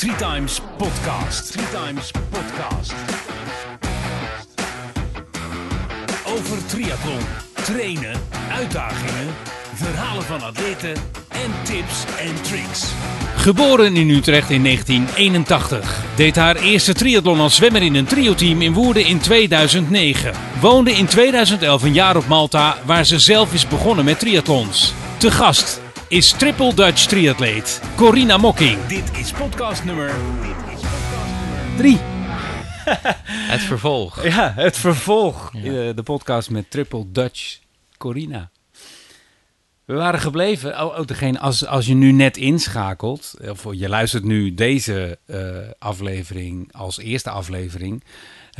Three Times Podcast. Three Times Podcast. Over triathlon, trainen, uitdagingen, verhalen van atleten en tips en tricks. Geboren in Utrecht in 1981. Deed haar eerste triathlon als zwemmer in een trioteam in Woerden in 2009. Woonde in 2011 een jaar op Malta, waar ze zelf is begonnen met triathlons. Te gast is triple Dutch triatleet Corina Mokking. Dit is podcast nummer... Drie. Het vervolg. Ja, het vervolg. Eh, De podcast met Triple Dutch Corina. We waren gebleven, oh, oh, degene, als, als je nu net inschakelt, of je luistert nu deze eh, aflevering als eerste aflevering,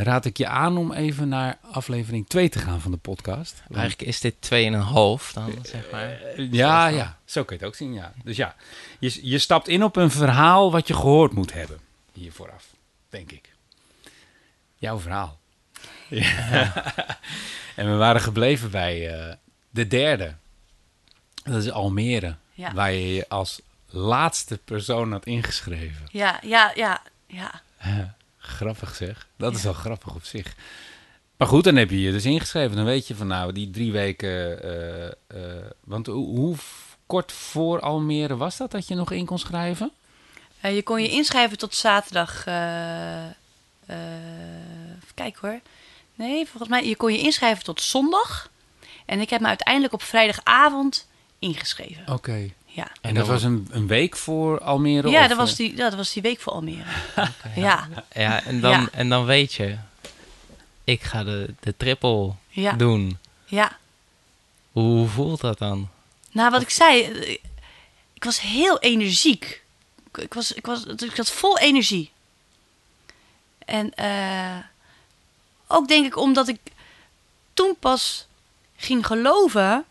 raad ik je aan om even naar aflevering 2 te gaan van de podcast. Eigenlijk is dit 2,5 dan, zeg maar. Eh, ja, ja, zo kun je het ook zien, ja. Dus ja, je, je stapt in op een verhaal wat je gehoord moet hebben, hier vooraf, denk ik. Jouw verhaal. Ja. en we waren gebleven bij eh, de derde. Dat is Almere, Ja. waar je je als laatste persoon had ingeschreven. Ja, ja, ja, ja. Grappig zeg. Dat is wel grappig op zich. Maar goed, dan heb je je dus ingeschreven. Dan weet je van nou, die drie weken... eh, eh, want hoe, kort voor Almere was dat dat je nog in kon schrijven? Eh, je kon je inschrijven tot zaterdag. even kijken hoor. Nee, volgens mij, je kon je inschrijven tot zondag. En ik heb me uiteindelijk op vrijdagavond ingeschreven. Oké. Ja, En dat was een, een week voor Almere? ja of, dat, was eh, die, ja, dat was die week voor Almere. ja. Ja, en dan, Ja. en dan weet je, ik ga de, de triple Ja. doen. ja. Hoe voelt dat dan? Nou, wat ik zei, eh, ik was heel energiek. Ik- Ik, was, ik, was, ik had vol energie. En eh, ook denk ik omdat ik toen pas ging geloven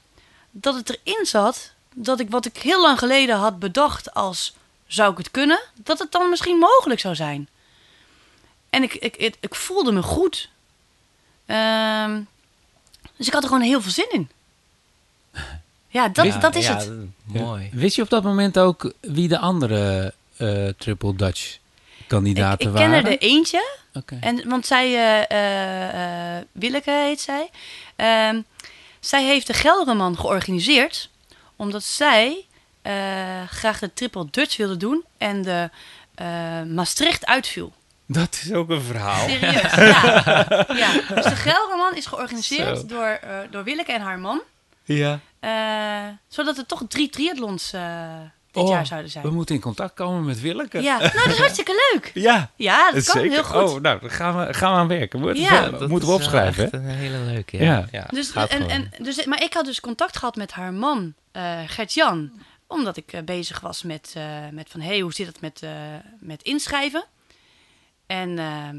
dat het erin zat dat ik wat ik heel lang geleden had bedacht als zou ik het kunnen, dat het dan misschien mogelijk zou zijn. En ik, ik, ik, ik voelde me goed. Ehm, dus ik had er gewoon heel veel zin in. Ja, dat, Ja, dat is ja, het. Mooi. Wist je op dat moment ook wie de andere eh, Triple Dutch Ik, kandidaten ik ken waren? er de eentje. En, want zij, eh eh, eh, Willeke heet zij. Ehm, zij heeft de Gelderman georganiseerd. Omdat zij eh, graag de Triple Dutch wilde doen. En de eh, Maastricht uitviel. Dat is ook een verhaal. Serieus, ja. ja. Dus de Gelderman is georganiseerd Zo. door, eh, door Willeke en haar man. Ja. Zodat er toch drie triathlons dit Oh, jaar zouden zijn. We moeten in contact komen met Willeke. Ja, nou dat is hartstikke leuk. Ja, Ja, dat kan zeker. heel goed. Oh, nou, daar gaan we, gaan we aan werken. Moet, Ja. we- Dat moeten we is wel opschrijven. echt hè? een hele leuke, Ja. ja. Dus, gaat en, en, dus, maar ik had dus contact gehad met haar man, eh Gert-Jan. Omdat ik eh, bezig was met, eh, met van... hé, hey, hoe zit het met, eh, met inschrijven? En ehm,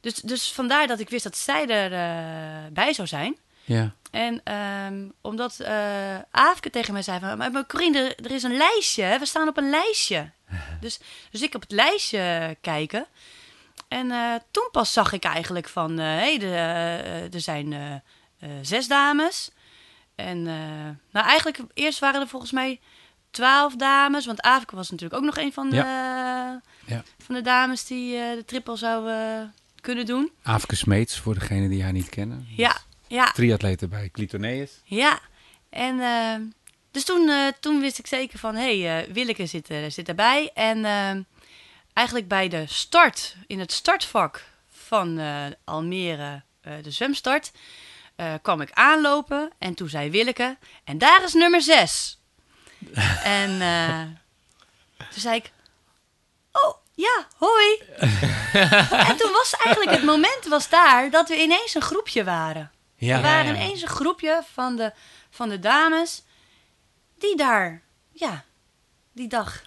dus, dus vandaar dat ik wist dat zij erbij bij zou zijn. Ja. En ehm, omdat eh Aafke tegen mij zei van... Maar, Corine, er, er is een lijstje. We staan op een lijstje. dus, dus ik op het lijstje kijken. En eh, toen pas zag ik eigenlijk van... hé, hey, de, eh, er zijn eh, eh, zes dames. En eh, nou, eigenlijk eerst waren er volgens mij twaalf dames. Want Aafke was natuurlijk ook nog een van de, Ja. van de dames... die eh, de triple zou eh, kunnen doen. Aafke Smeets, voor degenen die haar niet kennen. Ja, ja. Triatleten bij Clitoneus. Ja, en ehm, dus toen, eh, toen wist ik zeker van, hé, hey, eh, Willeke zit, er- zit erbij. En ehm, eigenlijk bij de start, in het startvak van eh, Almere, de zwemstart, kwam ik aanlopen. En toen zei Willeke, en daar is nummer zes. en toen zei ik, oh, ja, hoi. en toen was eigenlijk het moment was daar dat we ineens een groepje waren. Ja. We waren ineens een groepje van de, van de dames die daar, ja, die dag,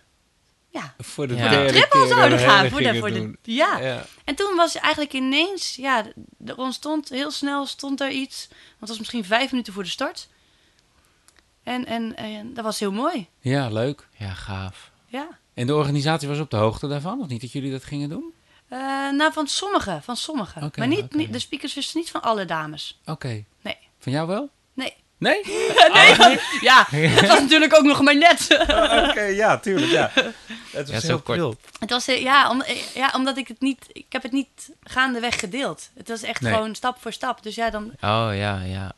ja, Voor de Ja. voor de derde triple keer zouden gaan. Voor de, voor de. Ja. En toen was eigenlijk ineens, ja, er ontstond heel snel stond er iets. Want het was misschien vijf minuten voor de start. En, en, en dat was heel mooi, Ja, leuk. Ja, gaaf. ja. En de organisatie was op de hoogte daarvan? Of niet dat jullie dat gingen doen? Eh, nou, van sommige, van sommige. Oké, maar niet, niet, de speakers wisten niet van alle dames. Oké. Nee, Van jou wel? nee. Nee? nee, ja, dat was natuurlijk ook nog maar net. Oké, ja, tuurlijk, ja. Het was heel kort. Het was, eh, ja, om, eh, ja, omdat ik het niet... Ik heb het niet gaandeweg gedeeld. Het was echt Nee. gewoon stap voor stap. Dus ja, dan... Oh, ja, ja.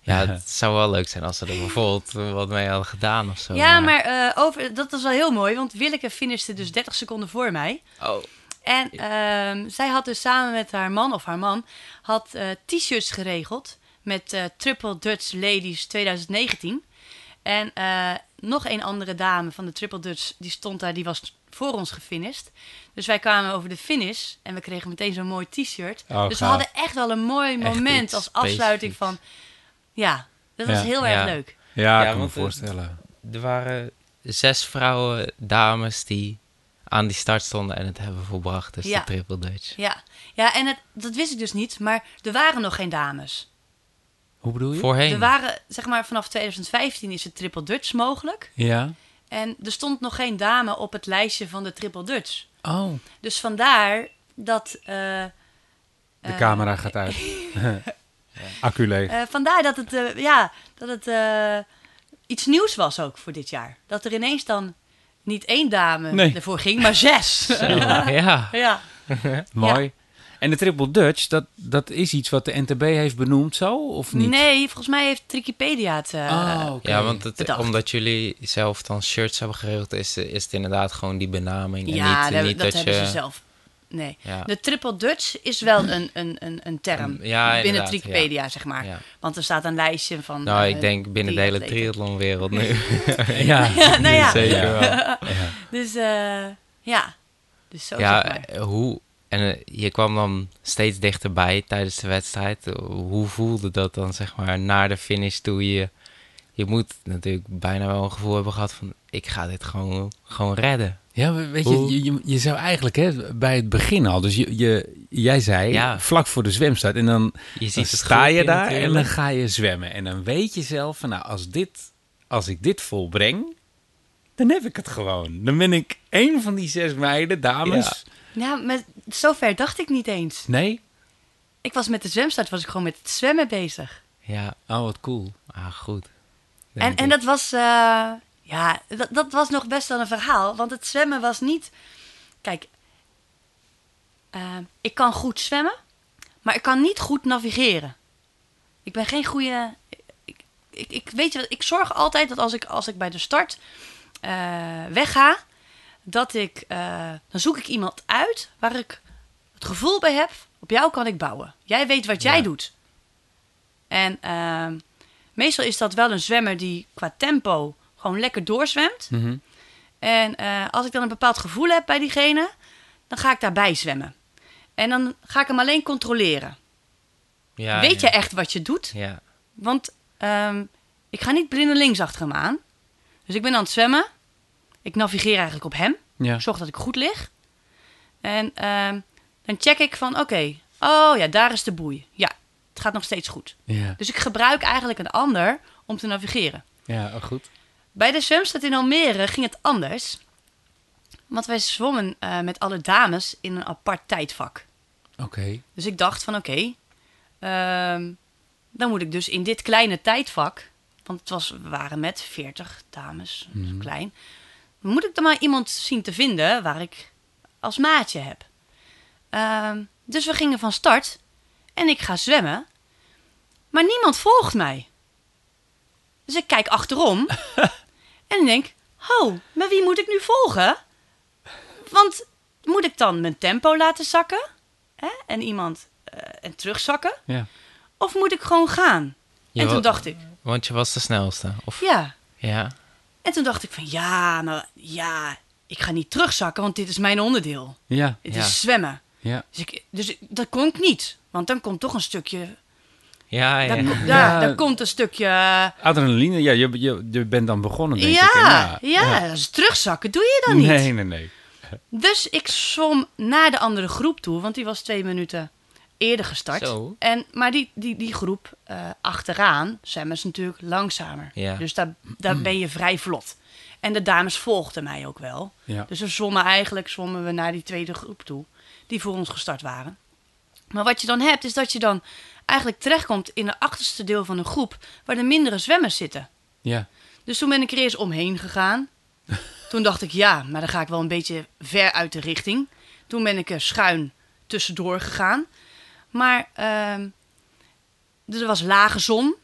Ja, het zou wel leuk zijn als ze er bijvoorbeeld wat mee hadden gedaan of zo. Ja, maar eh, over, dat was wel heel mooi. Want Willeke finishte dus 30 seconden voor mij. Oh, En ehm, zij had dus samen met haar man of haar man had eh, t-shirts geregeld met eh, Triple Dutch Ladies 2019. En eh, nog een andere dame van de Triple Dutch die stond daar, die was voor ons gefinished. Dus wij kwamen over de finish en we kregen meteen zo'n mooi t-shirt. Oh, dus we hadden echt wel een mooi moment als afsluiting van... Ja, dat was Ja. heel Ja. erg leuk. Ja, Ja, ik kan me eh, voorstellen. er waren zes vrouwen, dames, die aan die start stonden en het hebben volbracht. Dus Ja. de Triple Dutch. Ja, ja en het, dat wist ik dus niet, maar er waren nog geen dames. Hoe bedoel je? Voorheen. Er waren, zeg maar, vanaf 2015 is het Triple Dutch mogelijk. Ja. En er stond nog geen dame op het lijstje van de Triple Dutch. Oh. Dus vandaar dat. eh, De eh, camera gaat uit. Accu leeg. eh, vandaar dat het, eh, ja, dat het eh, iets nieuws was ook voor dit jaar. Dat er ineens dan niet één dame Nee. ervoor ging, maar zes. ja. ja. Mooi. En de Triple Dutch, dat, dat is iets wat de NTB heeft benoemd zo, of niet? Nee, volgens mij heeft Wikipedia het. eh, Oh. Ja, want het, omdat jullie zelf dan shirts hebben geregeld, is, is het inderdaad gewoon die benaming. En ja, niet, dat, niet dat dat, hebben je... ze zelf. Nee. Ja. De Triple Dutch is wel een, een, een, een term Ja, binnen Wikipedia, zeg maar. Want er staat een lijstje van. Nou, eh, ik denk binnen de hele triathlonwereld nu. ja. Ja, nou ja. Zeker wel. Dus eh, ja. Dus zo Ja, zeg maar. eh, hoe... En eh, je kwam dan steeds dichterbij tijdens de wedstrijd. Hoe voelde dat dan, zeg maar, naar de finish toe? Je, je moet natuurlijk bijna wel een gevoel hebben gehad van... Ik ga dit gewoon, gewoon redden. Ja, we- weet je, je, je, je zou eigenlijk hè, bij het begin al, dus je, je, jij zei Ja. vlak voor de zwemstart en dan, Je ziet sta je daar en dan ga je zwemmen. En dan weet je zelf van nou, als, dit, als ik dit volbreng, dan heb ik het gewoon. Dan ben ik één van die zes meiden, dames. Ja, maar zover dacht ik niet eens. Nee? Ik was met de zwemstart was ik gewoon met het zwemmen bezig. Ja, Oh, wat cool. ah, goed. En, en dat was, eh, ja, dat, dat was nog best wel een verhaal. Want het zwemmen was niet. Kijk, eh, ik kan goed zwemmen, maar ik kan niet goed navigeren. Ik ben geen goede. Ik, ik, ik weet je, wat, ik zorg altijd dat als ik, als ik bij de start eh, wegga, dat ik. eh, dan zoek ik iemand uit waar ik het gevoel bij heb. Op jou kan ik bouwen. Jij weet wat jij Ja. doet. En meestal is dat wel een zwemmer die qua tempo gewoon lekker doorzwemt. Mhm. En eh, als ik dan een bepaald gevoel heb bij diegene, dan ga ik daarbij zwemmen. En dan ga ik hem alleen controleren. Ja, Weet ja. je echt wat je doet? Ja, Want ehm, ik ga niet blindelings achter hem aan. Dus ik ben aan het zwemmen. Ik navigeer eigenlijk op hem. Zorg dat ik goed lig. En ehm, dan check ik van, oké, oh ja, daar is de boei. Ja, het gaat nog steeds goed. Ja, Dus ik gebruik eigenlijk een ander om te navigeren. ja oh, goed. Bij de zwemstad in Almere ging het anders. Want wij zwommen eh, met alle dames in een apart tijdvak. Oké. Dus ik dacht van oké, ehm, dan moet ik dus in dit kleine tijdvak, want het was, we waren met 40 dames, zo klein, dan moet ik dan maar iemand zien te vinden waar ik als maatje heb. Ehm, dus we gingen van start en ik ga zwemmen, maar niemand volgt mij. Dus ik kijk achterom en ik denk, oh, maar wie moet ik nu volgen? Want moet ik dan mijn tempo laten zakken? Hè? En iemand eh, en terugzakken? Ja. Of moet ik gewoon gaan? Je en toen dacht ik, want je was de snelste. Of, ja. ja. En toen dacht ik van, ja, maar ja, ik ga niet terugzakken, want dit is mijn onderdeel. Ja. Het Ja. is zwemmen. Ja. Dus, ik, dus ik- dat kon ik niet. Want dan komt toch een stukje... Ja, ja. Dan, ja. ja, Ja. komt een stukje... eh, Adrenaline, ja, je, je, je bent dan begonnen, denk ja, ik. En ja, dus terugzakken doe je dan niet. Nee, nee, nee. Dus ik zwom naar de andere groep toe, want die was twee minuten eerder gestart. Zo. En, maar die, die, die groep eh, achteraan, zwemmen is natuurlijk langzamer. Ja. Dus daar, daar ben je vrij vlot. En de dames volgden mij ook wel. Ja. Dus we zwommen eigenlijk zwommen we naar die tweede groep toe, die voor ons gestart waren. Maar wat je dan hebt, is dat je dan eigenlijk terechtkomt in het achterste deel van een groep waar de mindere zwemmers zitten. Ja. Dus toen ben ik er eerst omheen gegaan. Toen dacht ik, ja, maar dan ga ik wel een beetje ver uit de richting. Toen ben ik er schuin tussendoor gegaan. Maar ehm, er was lage zon.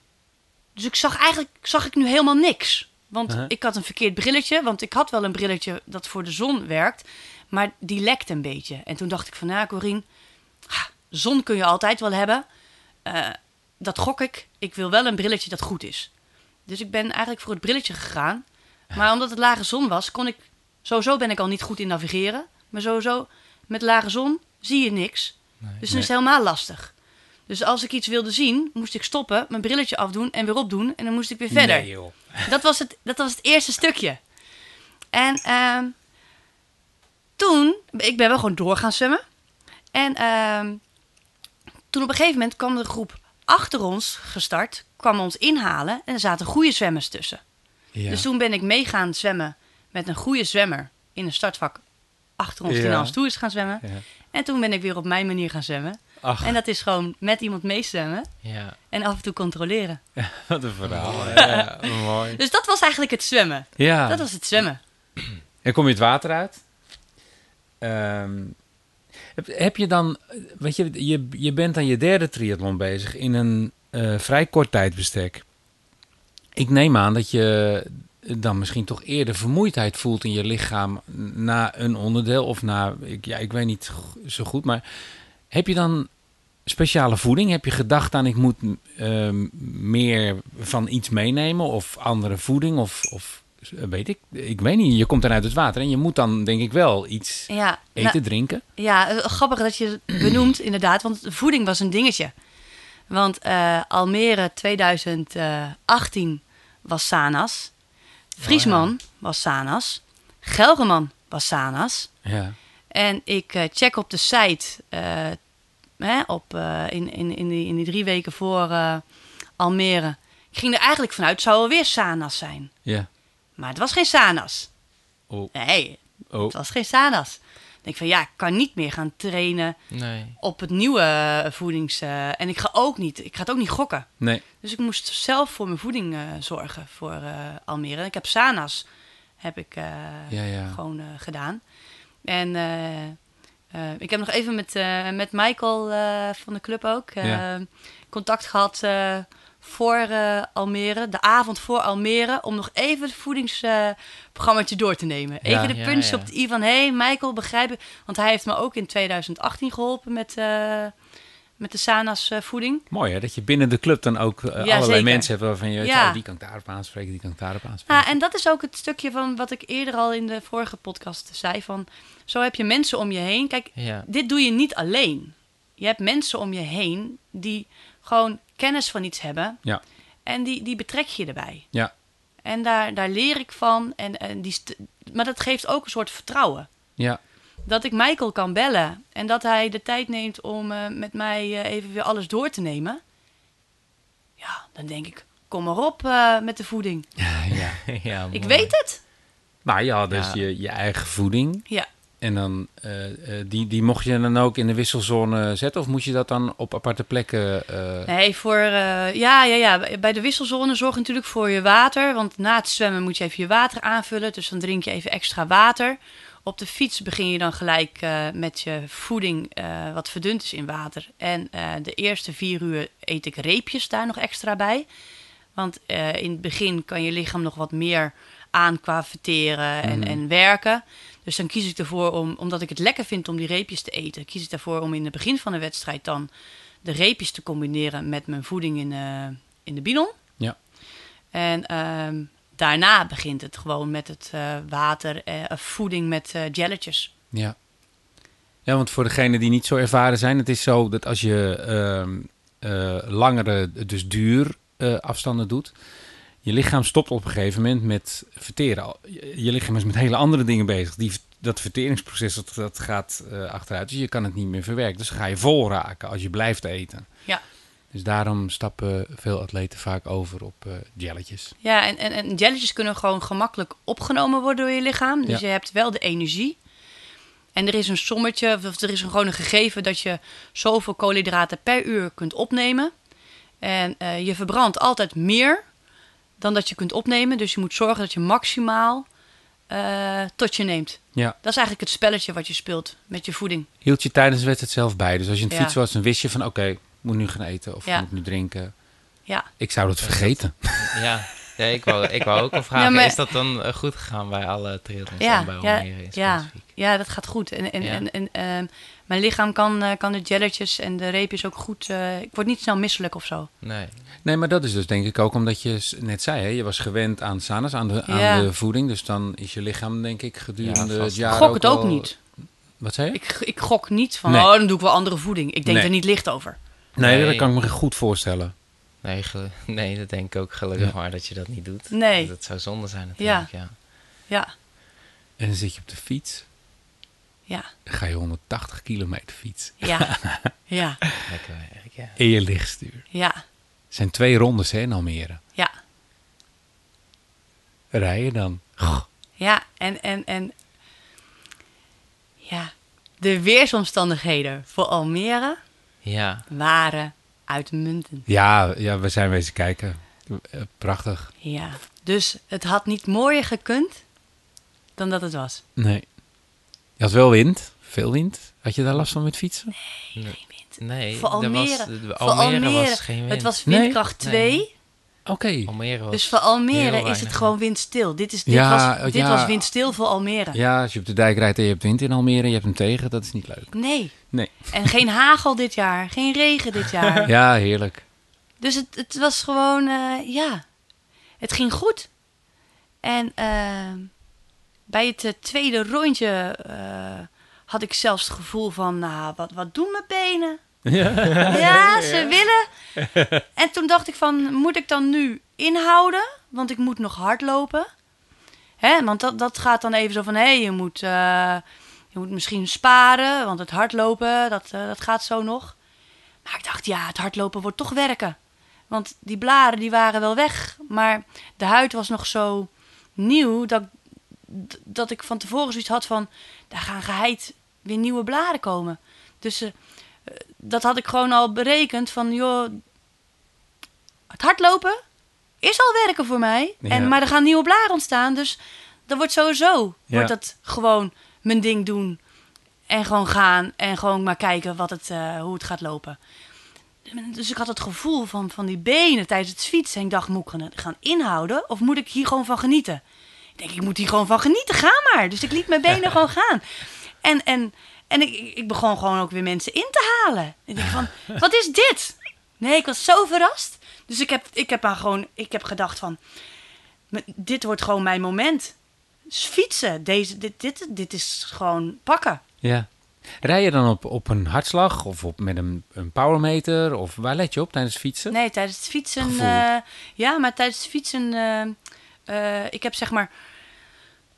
Dus ik zag eigenlijk zag ik nu helemaal niks. Want ik had een verkeerd brilletje. Want ik had wel een brilletje dat voor de zon werkt. Maar die lekte een beetje. En toen dacht ik van, nou Corine, ah, zon kun je altijd wel hebben. Eh, dat gok ik. Ik wil wel een brilletje dat goed is. Dus ik ben eigenlijk voor het brilletje gegaan. Maar omdat het lage zon was, kon ik... Sowieso ben ik al niet goed in navigeren. Maar sowieso, met lage zon zie je niks. dus dan is het helemaal lastig. Dus als ik iets wilde zien, moest ik stoppen, mijn brilletje afdoen en weer opdoen. En dan moest ik weer verder. Nee, joh. Dat was het, dat was het eerste stukje. En ehm, toen, ik ben wel gewoon door gaan zwemmen. En ehm, toen op een gegeven moment kwam de groep achter ons gestart, kwam ons inhalen en er zaten goede zwemmers tussen. Ja. Dus toen ben ik mee gaan zwemmen met een goede zwemmer in een startvak achter ons die naar ons toe is gaan zwemmen. Ja. En toen ben ik weer op mijn manier gaan zwemmen. Ach, En dat is gewoon met iemand meezwemmen Ja, en af en toe controleren. wat een verhaal. ja mooi. Dus dat was eigenlijk het zwemmen. Ja. Dat was het zwemmen. En kom je het water uit? Ehm, heb, je dan, weet je, je, je bent aan je derde triathlon bezig in een eh, vrij kort tijdbestek. Ik neem aan dat je dan misschien toch eerder vermoeidheid voelt in je lichaam na een onderdeel of na, ik, ja, ik weet niet zo goed, maar heb je dan speciale voeding? Heb je gedacht aan ik moet ehm, meer van iets meenemen of andere voeding of, of weet ik, ik weet niet. Je komt dan uit het water en je moet dan denk ik wel iets Ja, eten, nou, drinken. ja eh, grappig dat je het benoemt, inderdaad. Want voeding was een dingetje. Want eh, Almere 2018 was Sanas. Friesman was Sanas. Gelgerman was Sanas. Ja. En ik eh, check op de site eh, hè, op, eh, in, in, in, die, in die drie weken voor eh, Almere. Ik ging er eigenlijk vanuit, het zou alweer Sanas zijn. Ja. Maar het was geen Sanas. Oh. Nee, Oh. het was geen Sanas. Ik denk van ja, ik kan niet meer gaan trainen Nee. op het nieuwe eh, voedings... eh, en ik ga ook niet, ik ga het ook niet gokken. Nee. Dus ik moest zelf voor mijn voeding eh, zorgen voor Almere. Ik heb Sanas heb ik Ja, ja. gewoon gedaan. En ik heb nog even met, met Michael van de club ook Ja. contact gehad eh, voor eh, Almere. De avond voor Almere. Om nog even het voedingsprogrammaatje door te nemen. Ja. Even de Ja, ja. op de i van... Hé hey, Michael, begrijp? Want hij heeft me ook in 2018 geholpen met, eh, met de Sanas eh, voeding. Mooi hè, dat je binnen de club dan ook allerlei zeker. mensen hebt waarvan je weet, Ja. oh, die kan ik daarop aanspreken, die kan ik daarop aanspreken. Ah, en dat is ook het stukje van wat ik eerder al in de vorige podcast zei. Van, zo heb je mensen om je heen. Kijk, Ja. dit doe je niet alleen. Je hebt mensen om je heen die gewoon kennis van iets hebben. Ja. En die, die betrek je erbij. Ja. En daar, daar leer ik van. En, en die maar dat geeft ook een soort vertrouwen. Ja. Dat ik Michael kan bellen. En dat hij de tijd neemt om eh, met mij eh, even weer alles door te nemen. Ja, dan denk ik, kom maar op eh, met de voeding. Ja, ja. ja Ik weet het. Ja, dus Ja. Je, je eigen voeding. Ja. En dan, eh, eh, die, die mocht je dan ook in de wisselzone zetten? Of moet je dat dan op aparte plekken? eh, Nee, voor, ja, ja, ja, bij de wisselzone zorg je natuurlijk voor je water. Want na het zwemmen moet je even je water aanvullen. Dus dan drink je even extra water. Op de fiets begin je dan gelijk met je voeding wat verdund is in water. En de eerste vier uur eet ik reepjes daar nog extra bij. Want in het begin kan je lichaam nog wat meer aan qua verteren en, Mhm. en werken. Dus dan kies ik ervoor om, omdat ik het lekker vind om die reepjes te eten, kies ik ervoor om in het begin van de wedstrijd dan de reepjes te combineren met mijn voeding in, eh, in de bidon. Ja. En ehm, daarna begint het gewoon met het eh, water, of voeding met jelletjes. Ja. Ja, want voor degenen die niet zo ervaren zijn, het is zo dat als je ehm, eh, langere, dus duur afstanden doet, je lichaam stopt op een gegeven moment met verteren. Je, lichaam is met hele andere dingen bezig. Die, dat verteringsproces dat, dat gaat eh, achteruit, dus je kan het niet meer verwerken. Dus ga je vol raken als je blijft eten. Ja. Dus daarom stappen veel atleten vaak over op eh jelletjes. Ja, en, en, en jelletjes kunnen gewoon gemakkelijk opgenomen worden door je lichaam. Dus Ja. je hebt wel de energie. En er is een sommetje, of- er is een, gewoon een gegeven dat je zoveel koolhydraten per uur kunt opnemen. En eh, je verbrandt altijd meer dan dat je kunt opnemen. Dus je moet zorgen dat je maximaal eh, tot je neemt. Ja. Dat is eigenlijk het spelletje wat je speelt met je voeding. Hield je tijdens de wedstrijd zelf bij. Dus als je het Ja. fietsen was, dan wist je van oké, ik moet nu gaan eten of Ja. moet nu drinken. Ja, Ik zou dat vergeten. Ja, ja ik, wou, ik wou ook al vragen, Ja, maar- is dat dan eh, goed gegaan bij alle triathlons ja, en bij ja, ja, specifiek? Ja, dat gaat goed. En, en, Ja. en, en ehm, mijn lichaam kan, eh, kan de jelletjes en de reepjes ook goed... eh, ik word niet snel misselijk of zo. Nee, Nee, maar dat is dus denk ik ook omdat je net zei, hè, je was gewend aan sanas, aan de, aan Ja. de voeding. Dus dan is je lichaam denk ik gedurende Ja, het vast. Ik jaar gok het ook niet. Wat zei je? Ik, ik gok niet van, Nee. oh, dan doe ik wel andere voeding. Ik denk Nee. er niet licht over. Nee, Nee. dat kan ik me goed voorstellen. nee, nee, dat denk ik ook gelukkig Ja. maar dat je dat niet doet. Nee. Dat zou zonde zijn natuurlijk, ja. Ja, En dan zit je op de fiets, ja, dan ga je 180 kilometer fietsen. ja, ja, Lekker werk, ja. In je lichtstuur. ja, Het zijn twee rondes hè, in Almere. ja. Rij je dan? Ja, en, en, en ja, de weersomstandigheden voor Almere Ja, waren uitmuntend. Ja, ja, we zijn wezen kijken. Eh, Prachtig. Ja, dus het had niet mooier gekund dan dat het was. Nee. Je had wel wind, veel wind. Had je daar last van met fietsen? nee, Geen wind. nee Voor er Almere, was, voor Almere, was geen wind. het was Nee? windkracht Nee. 2. Oké. Almere was Dus voor Almere is het gewoon windstil. Dit, is, dit, Ja, was, dit ja. was windstil voor Almere. Ja, als je op de dijk rijdt en je hebt wind in Almere, je hebt hem tegen, dat is niet leuk. Nee. Nee. En geen hagel dit jaar, geen regen dit jaar. Ja, heerlijk. Dus het, het was gewoon, eh, ja, het ging goed. En eh, bij het eh, tweede rondje eh, had ik zelfs het gevoel van, nou, wat, wat doen mijn benen? Ja, ze willen. En toen dacht ik van, moet ik dan nu inhouden? Want ik moet nog hardlopen. Hè, want dat, dat gaat dan even zo van, hé, je, moet, eh, je moet misschien sparen, want het hardlopen, dat, dat gaat zo nog. Maar ik dacht, ja, het hardlopen wordt toch werken. Want die blaren die waren wel weg, maar de huid was nog zo nieuw dat, dat ik van tevoren zoiets had van, daar gaan geheid weer nieuwe blaren komen. Dus eh, dat had ik gewoon al berekend van, joh, het hardlopen is al werken voor mij. Ja. En, maar er gaan nieuwe blaren ontstaan, dus dat wordt sowieso, Ja. wordt dat gewoon mijn ding doen. En gewoon gaan en gewoon maar kijken wat het, eh, hoe het gaat lopen. Dus ik had het gevoel van, van die benen tijdens het fietsen. En ik dacht, moet ik gaan inhouden of moet ik hier gewoon van genieten? Ik denk, ik moet hier gewoon van genieten, ga maar. Dus ik liet mijn benen gewoon gaan. En, en, en ik, ik- begon gewoon ook weer mensen in te halen. Ik denk van, wat is dit? Nee, ik was zo verrast. Dus ik heb, ik heb, maar gewoon, ik heb gedacht van, "M- dit wordt gewoon mijn moment. Dus fietsen, deze, dit, dit, dit is gewoon pakken. Ja. Rij je dan op, op een hartslag of op, met een, een powermeter? Of waar let je op tijdens fietsen? Nee, tijdens het fietsen. Eh, ja, maar tijdens het fietsen. eh, eh, ik heb zeg maar.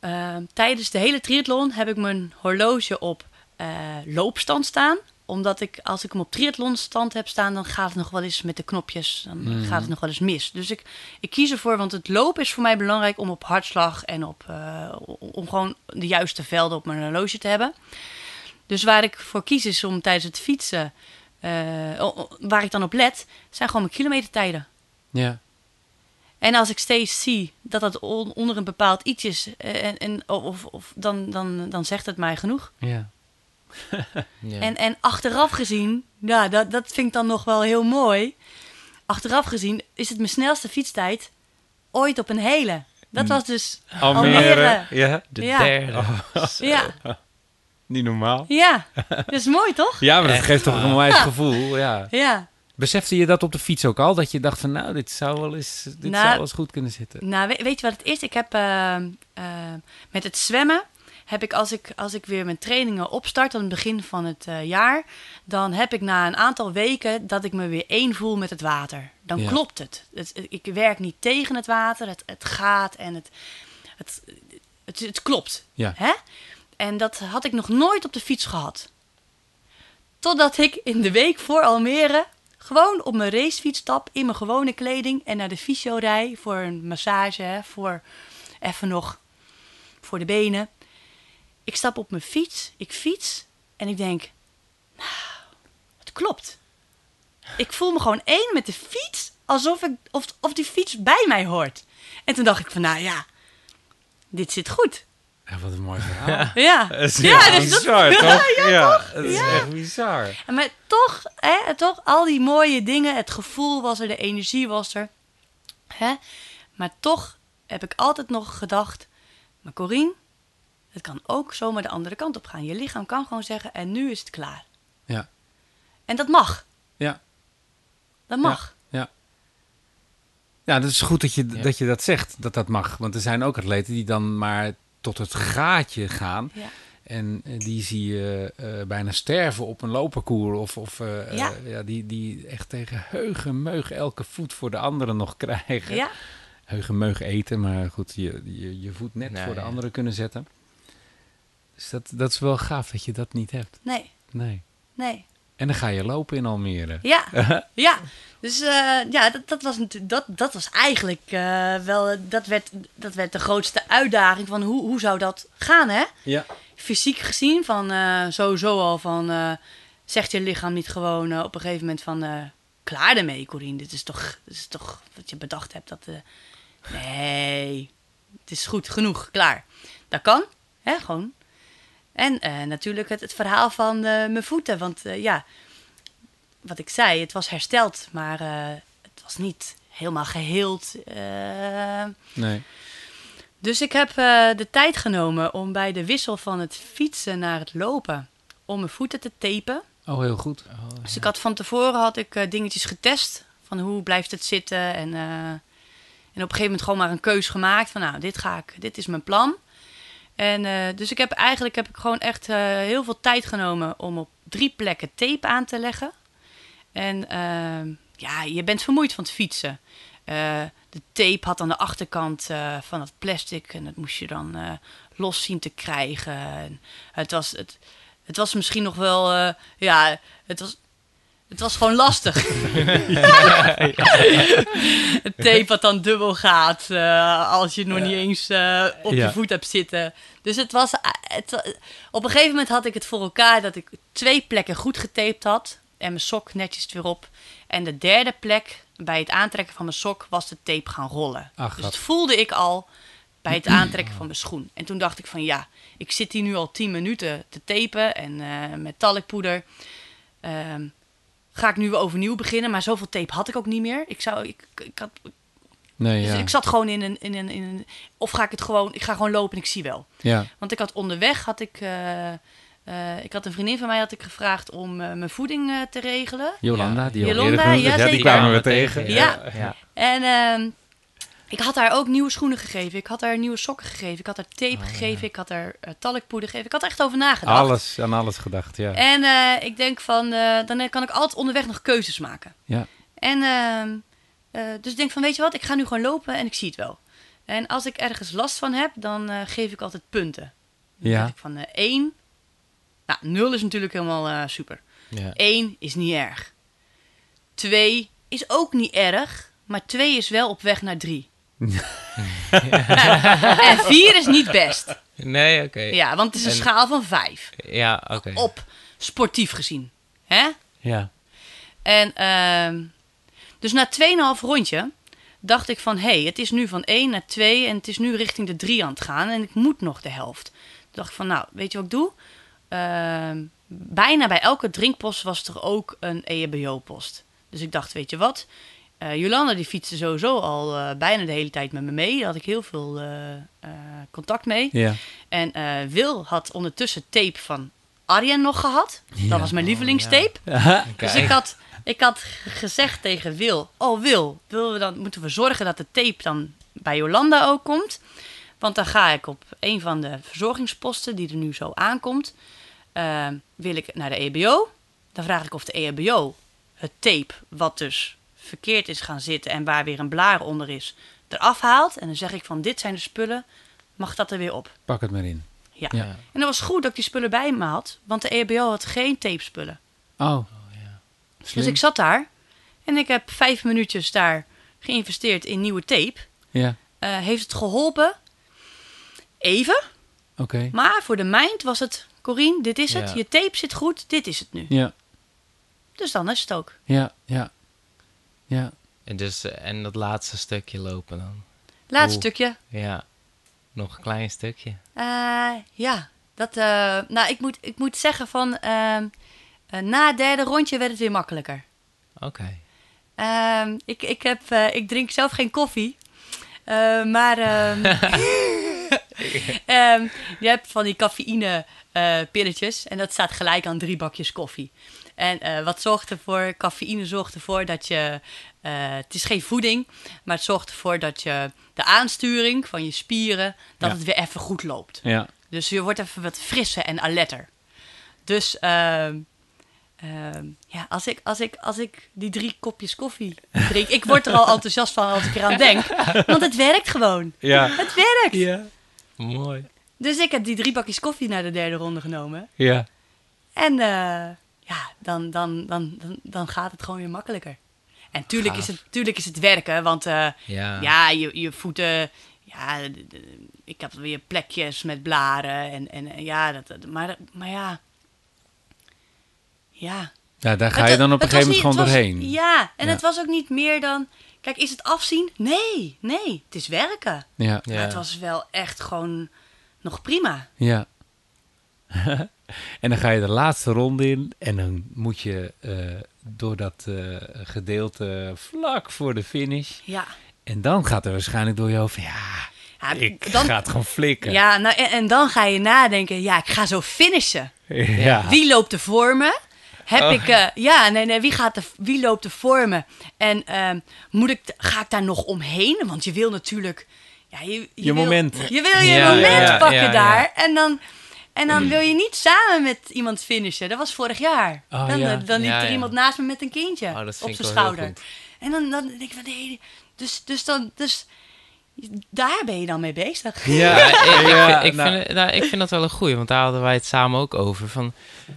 eh, tijdens de hele triathlon heb ik mijn horloge op eh, loopstand staan. Omdat ik, als ik hem op triathlonstand heb staan, dan gaat het nog wel eens met de knopjes. Dan Mhm. gaat het nog wel eens mis. Dus ik, ik kies ervoor, want het lopen is voor mij belangrijk om op hartslag en op, eh, om gewoon de juiste velden op mijn horloge te hebben. Dus waar ik voor kies is om tijdens het fietsen, waar ik dan op let, zijn gewoon mijn kilometertijden. Ja. En als ik steeds zie dat dat on- onder een bepaald iets is, eh, en, en, of, of, dan, dan, dan zegt het mij genoeg. Ja. Ja. En, en achteraf gezien, ja, dat, dat vind ik dan nog wel heel mooi. Achteraf gezien is het mijn snelste fietstijd ooit op een hele. Dat was dus Almere. Ja. de ja. derde. Ja, Niet normaal. ja, dat is mooi toch? Ja, maar dat Echt geeft toch een onwijs gevoel. Ja. Ja. Besefte je dat op de fiets ook al? Dat je dacht van nou, dit zou wel eens, dit Nou, zou wel eens goed kunnen zitten. Nou, weet, weet je wat het is? Ik heb eh, eh, met het zwemmen heb ik als ik als ik weer mijn trainingen opstart aan het begin van het eh, jaar, dan heb ik na een aantal weken dat ik me weer één voel met het water. Dan Ja. klopt het. het. het- Ik werk niet tegen het water. Het, het gaat en het, het, het, het klopt. Ja. Hè? En dat had ik nog nooit op de fiets gehad. Totdat ik in de week voor Almere gewoon op mijn racefiets stap in mijn gewone kleding en naar de fysio rij voor een massage, voor even nog voor de benen. Ik stap op mijn fiets, ik fiets en ik denk, nou, het klopt. Ik voel me gewoon één met de fiets, alsof ik, of, of die fiets bij mij hoort. En toen dacht ik van, nou ja, dit zit goed. Ja, wat een mooi verhaal. Ja, Het is Ja, echt dus dat- bizar, toch? Ja, het is Ja. echt bizar. En Maar toch, hè, toch, al die mooie dingen, het gevoel was er, de energie was er. Hè? Maar toch heb ik altijd nog gedacht, maar Corine, het kan ook zomaar de andere kant op gaan. Je lichaam kan gewoon zeggen, en nu is het klaar. Ja. En dat mag. Ja. Dat mag. Ja, dat is goed dat je, Ja. dat je dat zegt, dat dat mag. Want er zijn ook atleten die dan maar tot het gaatje gaan. Ja. En eh, die zie je eh, bijna sterven op een loopparcours. Of, of eh, Ja. ja, die, die echt tegen heugen, meug elke voet voor de anderen nog krijgen. Ja. Heugen, meug eten, maar goed, je, je, je voet net voor de ja. anderen kunnen zetten. Dus dat, dat is wel gaaf dat je dat niet hebt. Nee, Nee. nee. En dan ga je lopen in Almere. Ja, ja. Dus eh, ja, dat, dat, was natuurlijk, dat, dat was eigenlijk eh, wel, dat werd, dat werd de grootste uitdaging van hoe, hoe zou dat gaan, hè? Ja. Fysiek gezien, van eh, sowieso al van, zegt je lichaam niet gewoon op een gegeven moment van, klaar ermee, Corine, dit is toch, dit is toch wat je bedacht hebt, dat, nee, het is goed, genoeg, klaar. Dat kan, hè, gewoon. En eh, natuurlijk het, het verhaal van eh, mijn voeten, want eh, ja, wat ik zei, het was hersteld, maar eh, het was niet helemaal geheeld. eh. Nee. dus ik heb eh, de tijd genomen om bij de wissel van het fietsen naar het lopen, om mijn voeten te tapen. Oh, heel goed. Oh, Dus ik had van tevoren had ik dingetjes getest, van hoe blijft het zitten. En, eh, en op een gegeven moment gewoon maar een keus gemaakt van, nou, dit ga ik, dit is mijn plan. En eh, dus ik heb eigenlijk heb ik gewoon echt eh, heel veel tijd genomen om op drie plekken tape aan te leggen. En ehm, ja, je bent vermoeid van het fietsen. Eh, de tape had aan de achterkant van het plastic en dat moest je dan los zien te krijgen. En het, was, het, het was misschien nog wel, ja, het was, het was gewoon lastig. het tape wat dan dubbel gaat eh, als je nog niet eens eh, op Ja. je voet hebt zitten. Dus het was, eh, het, op een gegeven moment had ik het voor elkaar dat ik twee plekken goed getaped had. En mijn sok netjes weer op. En de derde plek, bij het aantrekken van mijn sok, was de tape gaan rollen. Ach, dus dat voelde ik al bij het aantrekken van mijn schoen. En toen dacht ik van ja, ik zit hier nu al 10 minuten te tapen en eh, met talkpoeder. Ehm, ga ik nu weer overnieuw beginnen, maar zoveel tape had ik ook niet meer. Ik, zou, ik, ik, had, Nee, dus ja. ik zat gewoon in een, in, een, in een... Of ga ik het gewoon... Ik ga gewoon lopen en ik zie wel. ja. Want ik had onderweg, had ik... eh, eh, ik had een vriendin van mij had ik gevraagd om eh, mijn voeding eh, te regelen. Jolanda, die Jolanda, ja, die kwamen we tegen. Ja. ja. En ehm, ik had haar ook nieuwe schoenen gegeven. Ik had haar nieuwe sokken gegeven. Ik had haar tape Oh, gegeven. Ik had haar uh, talkpoeder gegeven. Ik had er echt over nagedacht. Alles, aan alles gedacht, ja. En eh, ik denk van, eh, dan kan ik altijd onderweg nog keuzes maken. Ja. En ehm, eh, dus ik denk van, weet je wat, ik ga nu gewoon lopen en ik zie het wel. En als ik ergens last van heb, dan geef ik altijd punten. Dan Ja. ik van 1. Nou, 0 is natuurlijk helemaal super. Ja. 1 is niet erg. 2 is ook niet erg, maar 2 is wel op weg naar 3. en 4 is niet best. Nee, oké. Ja, want het is een En- schaal van 5. Ja, oké. Op sportief gezien. Hè? Ja. En ehm, dus na 2,5 rondje dacht ik van... hé, hey, het is nu van 1 naar 2 en het is nu richting de 3 aan het gaan... en ik moet nog de helft. Toen dacht ik van, nou, weet je wat ik doe? Ehm, bijna bij elke drinkpost was er ook een EHBO-post. Dus ik dacht, weet je wat? Eh, Jolanda die fietste sowieso al eh, bijna de hele tijd met me mee. Daar had ik heel veel eh, eh, contact mee. Ja. En eh, Wil had ondertussen tape van Arjen nog gehad. Ja. Dat was mijn lievelingstape. Dus ik had, ik had gezegd tegen Wil: Oh, Wil, willen we dan, moeten we zorgen dat de tape dan bij Jolanda ook komt? Want dan ga ik op een van de verzorgingsposten die er nu zo aankomt. wil ik naar de EBO. Dan vraag ik of de EHBO het tape, wat dus verkeerd is gaan zitten en waar weer een blaar onder is, eraf haalt. En dan zeg ik van dit zijn de spullen, mag dat er weer op? Pak het maar in. Ja. Ja. En dat was goed dat ik die spullen bij me had, want de EHBO had geen tapespullen. Oh. Dus Slim. ik zat daar en ik heb vijf minuutjes daar geïnvesteerd in nieuwe tape. Ja, Eh, heeft het geholpen? Even. oké. Maar voor de mind was het, Corine, dit is het. Ja. Je tape zit goed, dit is het nu. Ja, Dus dan is het ook. ja, ja. Ja. En, dus, eh, en dat laatste stukje lopen dan. Laatste Oeh. stukje. Ja. nog een klein stukje. Eh, ja, dat, eh, nou, ik moet, ik moet zeggen van... ehm, eh, na het derde rondje werd het weer makkelijker. Oké. Ehm, ik, ik, heb, ik drink zelf geen koffie. Maar ehm, je hebt van die cafeïne pilletjes. En dat staat gelijk aan drie bakjes koffie. En eh, wat zorgt ervoor? Cafeïne zorgt ervoor dat je... eh, het is geen voeding, maar het zorgt ervoor dat je de aansturing van je spieren... dat Ja. het weer even goed loopt. Ja. Dus je wordt even wat frisser en alerter. Dus ehm, ehm, ja, als ik, als, ik, als ik die drie kopjes koffie drink... ik word er al enthousiast van als ik eraan denk. Want het werkt gewoon. Ja. Het werkt. Ja. Mooi. Dus ik heb die drie bakjes koffie naar de derde ronde genomen. Ja. En eh, ja, dan, dan, dan, dan, dan gaat het gewoon weer makkelijker. En tuurlijk is, het, tuurlijk is het werken, want eh, Ja. ja, je, je voeten... Ja, ik heb weer plekjes met blaren en, en ja, dat, maar, maar ja... Ja. Ja, daar ga Het- je dan op een gegeven moment gewoon doorheen. Ja, en Ja. het was ook niet meer dan... Kijk, is het afzien? Nee, nee, het is werken. Ja. Ja. Maar het was wel echt gewoon nog prima. Ja. en dan ga je de laatste ronde in en dan moet je eh, door dat eh, gedeelte vlak voor de finish. Ja. En dan gaat er waarschijnlijk door je hoofd, ja, Ja, ik dan- ga het gewoon flikken. Ja, nou, en, en dan ga je nadenken, ja, ik ga zo finishen. Ja. Wie loopt er voor me? Heb Oh. ik, eh, ja, nee, nee, wie, gaat er, wie loopt er voor me? En ehm, moet ik, ga ik daar nog omheen? Want je wil natuurlijk... Ja, je, je, Je wil- moment. Je wil je Ja, moment pakken daar. En dan, en dan wil je niet samen met iemand finishen. Dat was vorig jaar. Oh, dan, ja. dan liep Ja, er ja. iemand naast me met een kindje Oh, op zijn schouder. En dan, dan denk ik van, nee, dus, dus dan... Dus, daar ben je dan mee bezig. Ja, Ja, ik, ik, ja, ik, nou, vind, het- nou, ik vind dat wel een goeie, want daar hadden wij het samen ook over. Van,